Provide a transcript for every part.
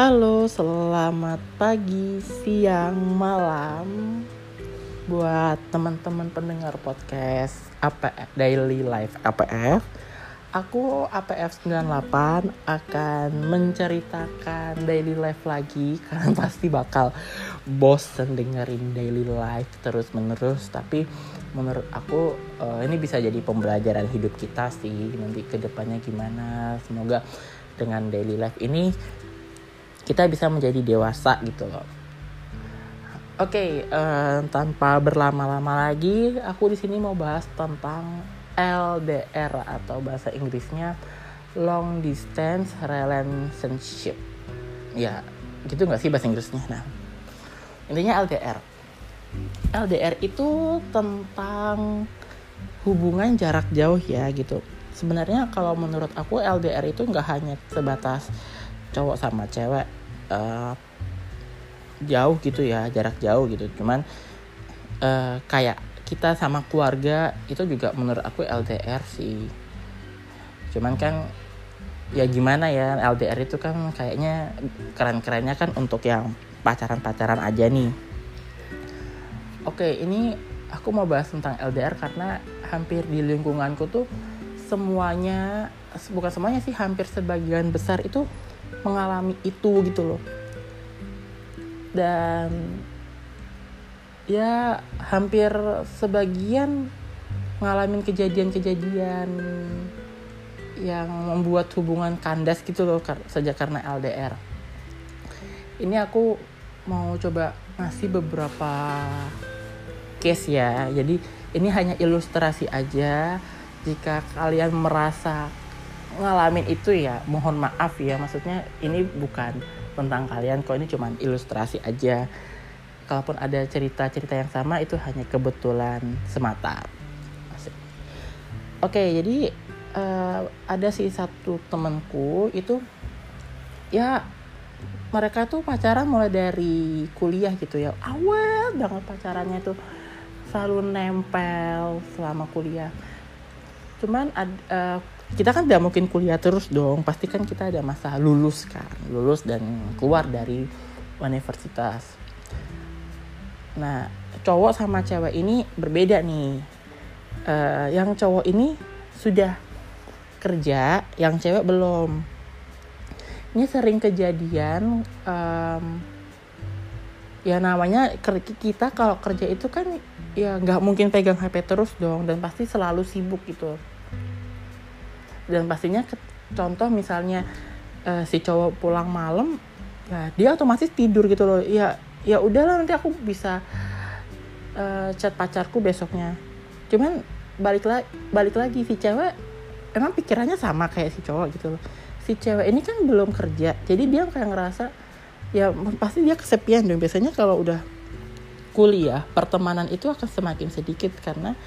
Halo, selamat pagi, siang, malam. Buat teman-teman pendengar podcast APF Daily Life APF. Aku APF 98 akan menceritakan daily life lagi. Karena pasti bakal bosen dengerin daily life terus menerus tapi menurut aku uh, ini bisa jadi pembelajaran hidup kita sih. Nanti ke depannya gimana? Semoga dengan daily life ini kita bisa menjadi dewasa gitu loh. Oke, okay, uh, eh, tanpa berlama-lama lagi, aku di sini mau bahas tentang LDR atau bahasa Inggrisnya long distance relationship. Ya, gitu nggak sih bahasa Inggrisnya? Nah, intinya LDR. LDR itu tentang hubungan jarak jauh ya gitu. Sebenarnya kalau menurut aku LDR itu nggak hanya sebatas cowok sama cewek uh, jauh gitu ya, jarak jauh gitu. Cuman uh, kayak kita sama keluarga itu juga menurut aku LDR sih cuman kan ya gimana ya LDR itu kan kayaknya keren-kerennya kan untuk yang pacaran-pacaran aja nih oke ini aku mau bahas tentang LDR karena hampir di lingkunganku tuh semuanya bukan semuanya sih hampir sebagian besar itu mengalami itu gitu loh dan ya hampir sebagian ngalamin kejadian-kejadian yang membuat hubungan kandas gitu loh sejak karena LDR. Ini aku mau coba ngasih beberapa case ya. Jadi ini hanya ilustrasi aja. Jika kalian merasa ngalamin itu ya mohon maaf ya. Maksudnya ini bukan tentang kalian kok ini cuma ilustrasi aja kalaupun ada cerita-cerita yang sama itu hanya kebetulan semata. Oke, jadi uh, ada sih satu temanku itu ya mereka tuh pacaran mulai dari kuliah gitu ya awal banget pacarannya tuh selalu nempel selama kuliah cuman ad, uh, kita kan tidak mungkin kuliah terus dong pasti kan kita ada masa lulus kan lulus dan keluar dari universitas Nah, cowok sama cewek ini berbeda nih. Uh, yang cowok ini sudah kerja, yang cewek belum. Ini sering kejadian, um, ya namanya kita kalau kerja itu kan ya nggak mungkin pegang HP terus dong, dan pasti selalu sibuk gitu. Dan pastinya contoh misalnya uh, si cowok pulang malam, ya dia otomatis tidur gitu loh. Ya ya udahlah nanti aku bisa uh, chat pacarku besoknya. Cuman balik lagi balik lagi si cewek emang pikirannya sama kayak si cowok gitu loh. Si cewek ini kan belum kerja jadi dia kayak ngerasa ya pasti dia kesepian dong. Biasanya kalau udah kuliah pertemanan itu akan semakin sedikit karena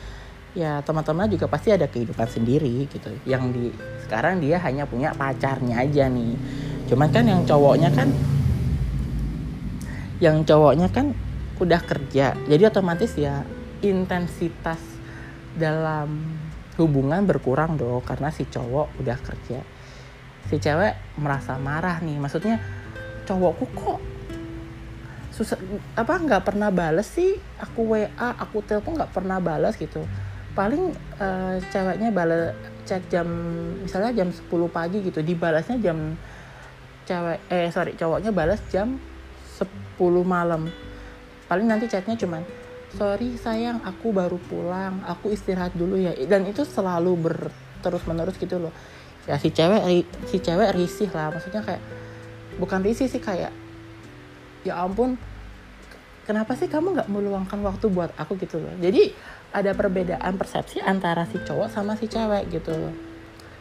ya teman-teman juga pasti ada kehidupan sendiri gitu. Yang di sekarang dia hanya punya pacarnya aja nih. Cuman kan yang cowoknya kan yang cowoknya kan udah kerja. Jadi otomatis ya intensitas dalam hubungan berkurang dong karena si cowok udah kerja. Si cewek merasa marah nih. Maksudnya cowokku kok susah apa nggak pernah bales sih? Aku wa aku telepon nggak pernah balas gitu paling uh, ceweknya balas chat jam misalnya jam 10 pagi gitu dibalasnya jam cewek eh sorry cowoknya balas jam 10 malam. Paling nanti chatnya cuman sorry sayang aku baru pulang aku istirahat dulu ya. Dan itu selalu berterus menerus gitu loh. Ya si cewek si cewek risih lah maksudnya kayak bukan risih sih kayak ya ampun kenapa sih kamu nggak meluangkan waktu buat aku? gitu loh. Jadi ada perbedaan persepsi antara si cowok sama si cewek gitu loh.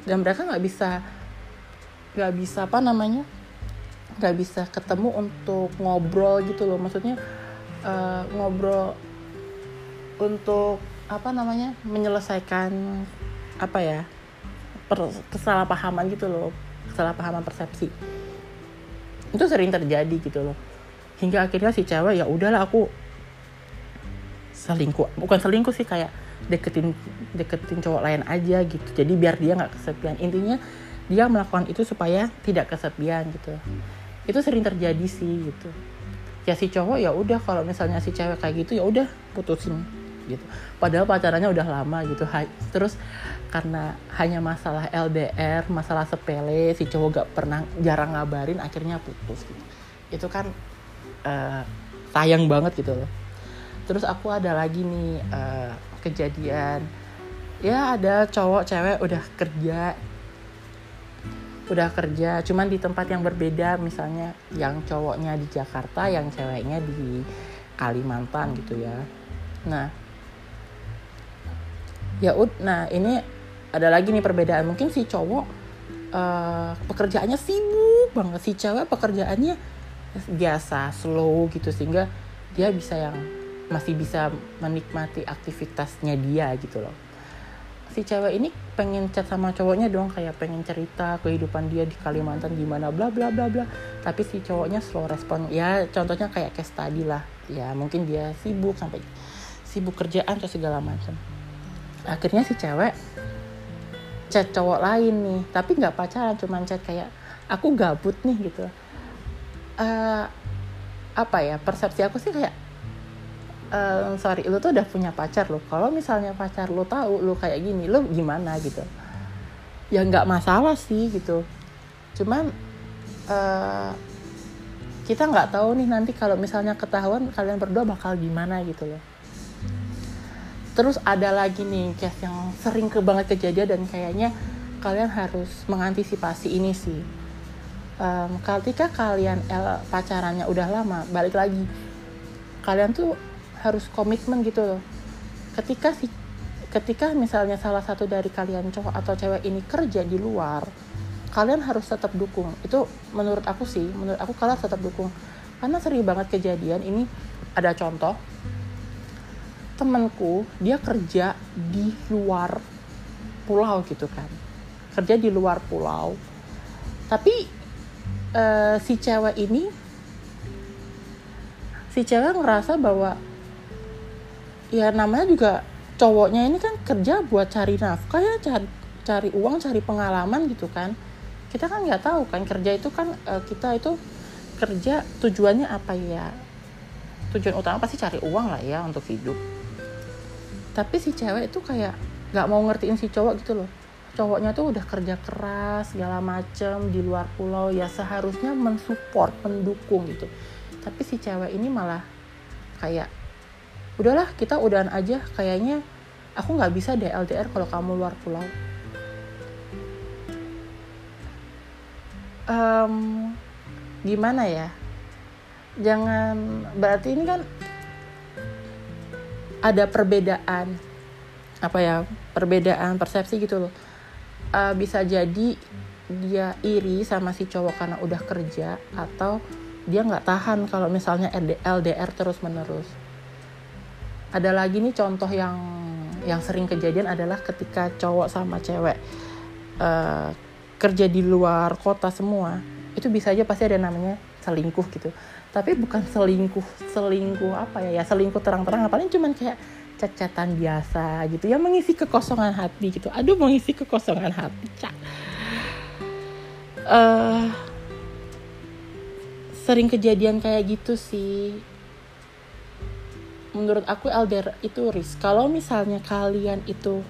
Dan mereka nggak bisa nggak bisa apa namanya nggak bisa ketemu untuk ngobrol gitu loh. Maksudnya uh, ngobrol untuk apa namanya menyelesaikan apa ya per, kesalahpahaman gitu loh kesalahpahaman persepsi. Itu sering terjadi gitu loh. Hingga akhirnya si cewek ya udahlah aku selingkuh. Bukan selingkuh sih kayak deketin deketin cowok lain aja gitu. Jadi biar dia nggak kesepian. Intinya dia melakukan itu supaya tidak kesepian gitu. Itu sering terjadi sih gitu. Ya si cowok ya udah kalau misalnya si cewek kayak gitu ya udah putusin gitu. Padahal pacarannya udah lama gitu. Terus karena hanya masalah LDR masalah sepele si cowok gak pernah jarang ngabarin akhirnya putus gitu. Itu kan uh, sayang banget gitu loh terus aku ada lagi nih uh, kejadian. Ya ada cowok cewek udah kerja. Udah kerja cuman di tempat yang berbeda. Misalnya yang cowoknya di Jakarta yang ceweknya di Kalimantan gitu ya. Nah ya ud nah ini ada lagi nih perbedaan. Mungkin si cowok uh, pekerjaannya sibuk banget. Si cewek pekerjaannya biasa slow gitu sehingga dia bisa yang masih bisa menikmati aktivitasnya dia gitu loh. Si cewek ini pengen chat sama cowoknya dong kayak pengen cerita kehidupan dia di Kalimantan gimana bla bla bla bla. Tapi si cowoknya slow respon. Ya contohnya kayak case tadi lah. Ya mungkin dia sibuk sampai sibuk kerjaan atau segala macam. Akhirnya si cewek chat cowok lain nih tapi nggak pacaran cuman chat kayak aku gabut nih gitu. Uh, apa ya persepsi aku sih kayak uh, sorry lu tuh udah punya pacar lo kalau misalnya pacar lo tahu lo kayak gini lo gimana gitu? Ya nggak masalah sih gitu. Cuman uh, kita nggak tahu nih nanti kalau misalnya ketahuan kalian berdua bakal gimana gitu loh. Terus ada lagi nih case yang sering ke banget kejadian dan kayaknya kalian harus mengantisipasi ini sih. Um, ketika kalian L pacarannya udah lama balik lagi. Kalian tuh harus komitmen gitu loh. Ketika si ketika misalnya salah satu dari kalian cowok atau cewek ini kerja di luar kalian harus tetap dukung. Itu menurut aku sih menurut aku kalian tetap dukung. Karena sering banget kejadian ini ada contoh temenku dia kerja di luar pulau gitu kan. Kerja di luar pulau. Tapi uh, si cewek ini si cewek ngerasa bahwa ya namanya juga cowoknya ini kan kerja buat cari nafkah ya cari cari uang cari pengalaman gitu kan. Kita kan nggak tahu kan kerja itu kan uh, kita itu kerja tujuannya apa ya? Tujuan utama pasti cari uang lah ya untuk hidup. Tapi si cewek itu kayak nggak mau ngertiin si cowok gitu loh. Cowoknya tuh udah kerja keras segala macem di luar pulau ya seharusnya mensupport mendukung gitu. Tapi si cewek ini malah kayak udahlah kita udahan aja kayaknya aku nggak bisa deh LDR kalau kamu luar pulau. Um, gimana ya? Jangan berarti ini kan ada perbedaan apa ya perbedaan persepsi gitu loh. Uh, bisa jadi dia iri sama si cowok karena udah kerja atau dia nggak tahan kalau misalnya LDR terus menerus ada lagi nih contoh yang yang sering kejadian adalah ketika cowok sama cewek uh, kerja di luar kota semua itu bisa aja pasti ada namanya selingkuh gitu. Tapi bukan selingkuh selingkuh apa ya? Ya selingkuh terang-terang paling cuman kayak cacatan biasa gitu. Ya mengisi kekosongan hati gitu. Aduh mengisi kekosongan hati cak. Uh, sering kejadian kayak gitu sih menurut aku LDR itu risk. Kalau misalnya kalian itu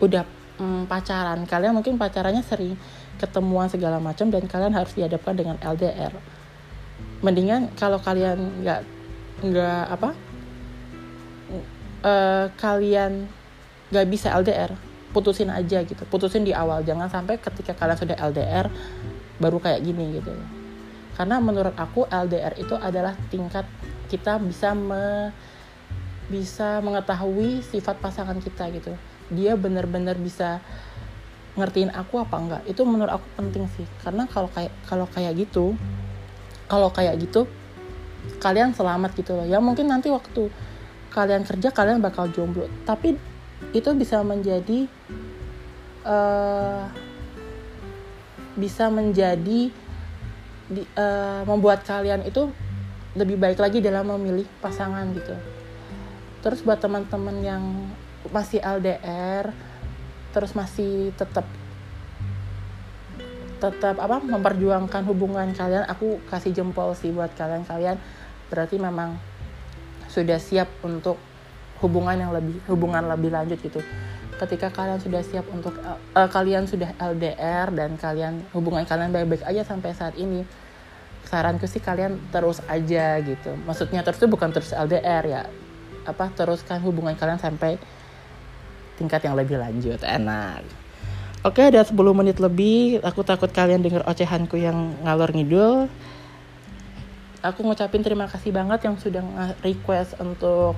udah hmm, pacaran kalian mungkin pacarannya sering ketemuan segala macam dan kalian harus dihadapkan dengan LDR mendingan kalau kalian nggak nggak apa uh, kalian nggak bisa LDR putusin aja gitu. Putusin di awal. Jangan sampai ketika kalian sudah LDR baru kayak gini gitu. Karena menurut aku LDR itu adalah tingkat kita bisa me, bisa mengetahui sifat pasangan kita gitu. Dia benar-benar bisa ngertiin aku apa enggak. Itu menurut aku penting sih. Karena kalau kayak kalau kayak gitu kalau kayak gitu kalian selamat gitu loh. Ya mungkin nanti waktu kalian kerja kalian bakal jomblo. Tapi itu bisa menjadi uh, bisa menjadi di, uh, membuat kalian itu lebih baik lagi dalam memilih pasangan gitu. Terus buat teman-teman yang masih LDR terus masih tetap tetap apa memperjuangkan hubungan kalian aku kasih jempol sih buat kalian kalian berarti memang sudah siap untuk hubungan yang lebih hubungan lebih lanjut gitu. Ketika kalian sudah siap untuk uh, kalian sudah LDR dan kalian hubungan kalian baik-baik aja sampai saat ini saranku sih kalian terus aja gitu maksudnya terus itu bukan terus LDR ya apa teruskan hubungan kalian sampai tingkat yang lebih lanjut enak Oke, ada 10 menit lebih. Aku takut kalian denger ocehanku yang ngalor ngidul. Aku ngucapin terima kasih banget yang sudah request untuk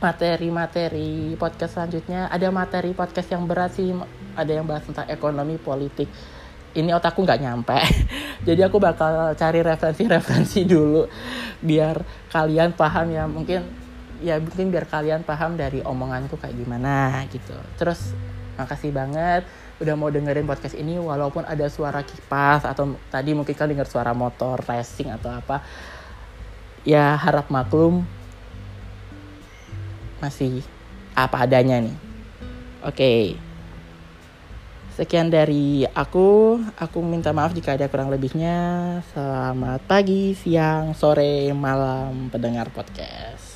materi-materi podcast selanjutnya. Ada materi podcast yang berat sih, ada yang bahas tentang ekonomi, politik. Ini otakku nggak nyampe. Jadi aku bakal cari referensi-referensi dulu biar kalian paham ya. Mungkin ya mungkin biar kalian paham dari omonganku kayak gimana gitu. Terus Makasih banget udah mau dengerin podcast ini walaupun ada suara kipas atau tadi mungkin kalian dengar suara motor racing atau apa. Ya harap maklum masih apa adanya nih. Oke. Okay. Sekian dari aku. Aku minta maaf jika ada kurang lebihnya. Selamat pagi, siang, sore, malam pendengar podcast.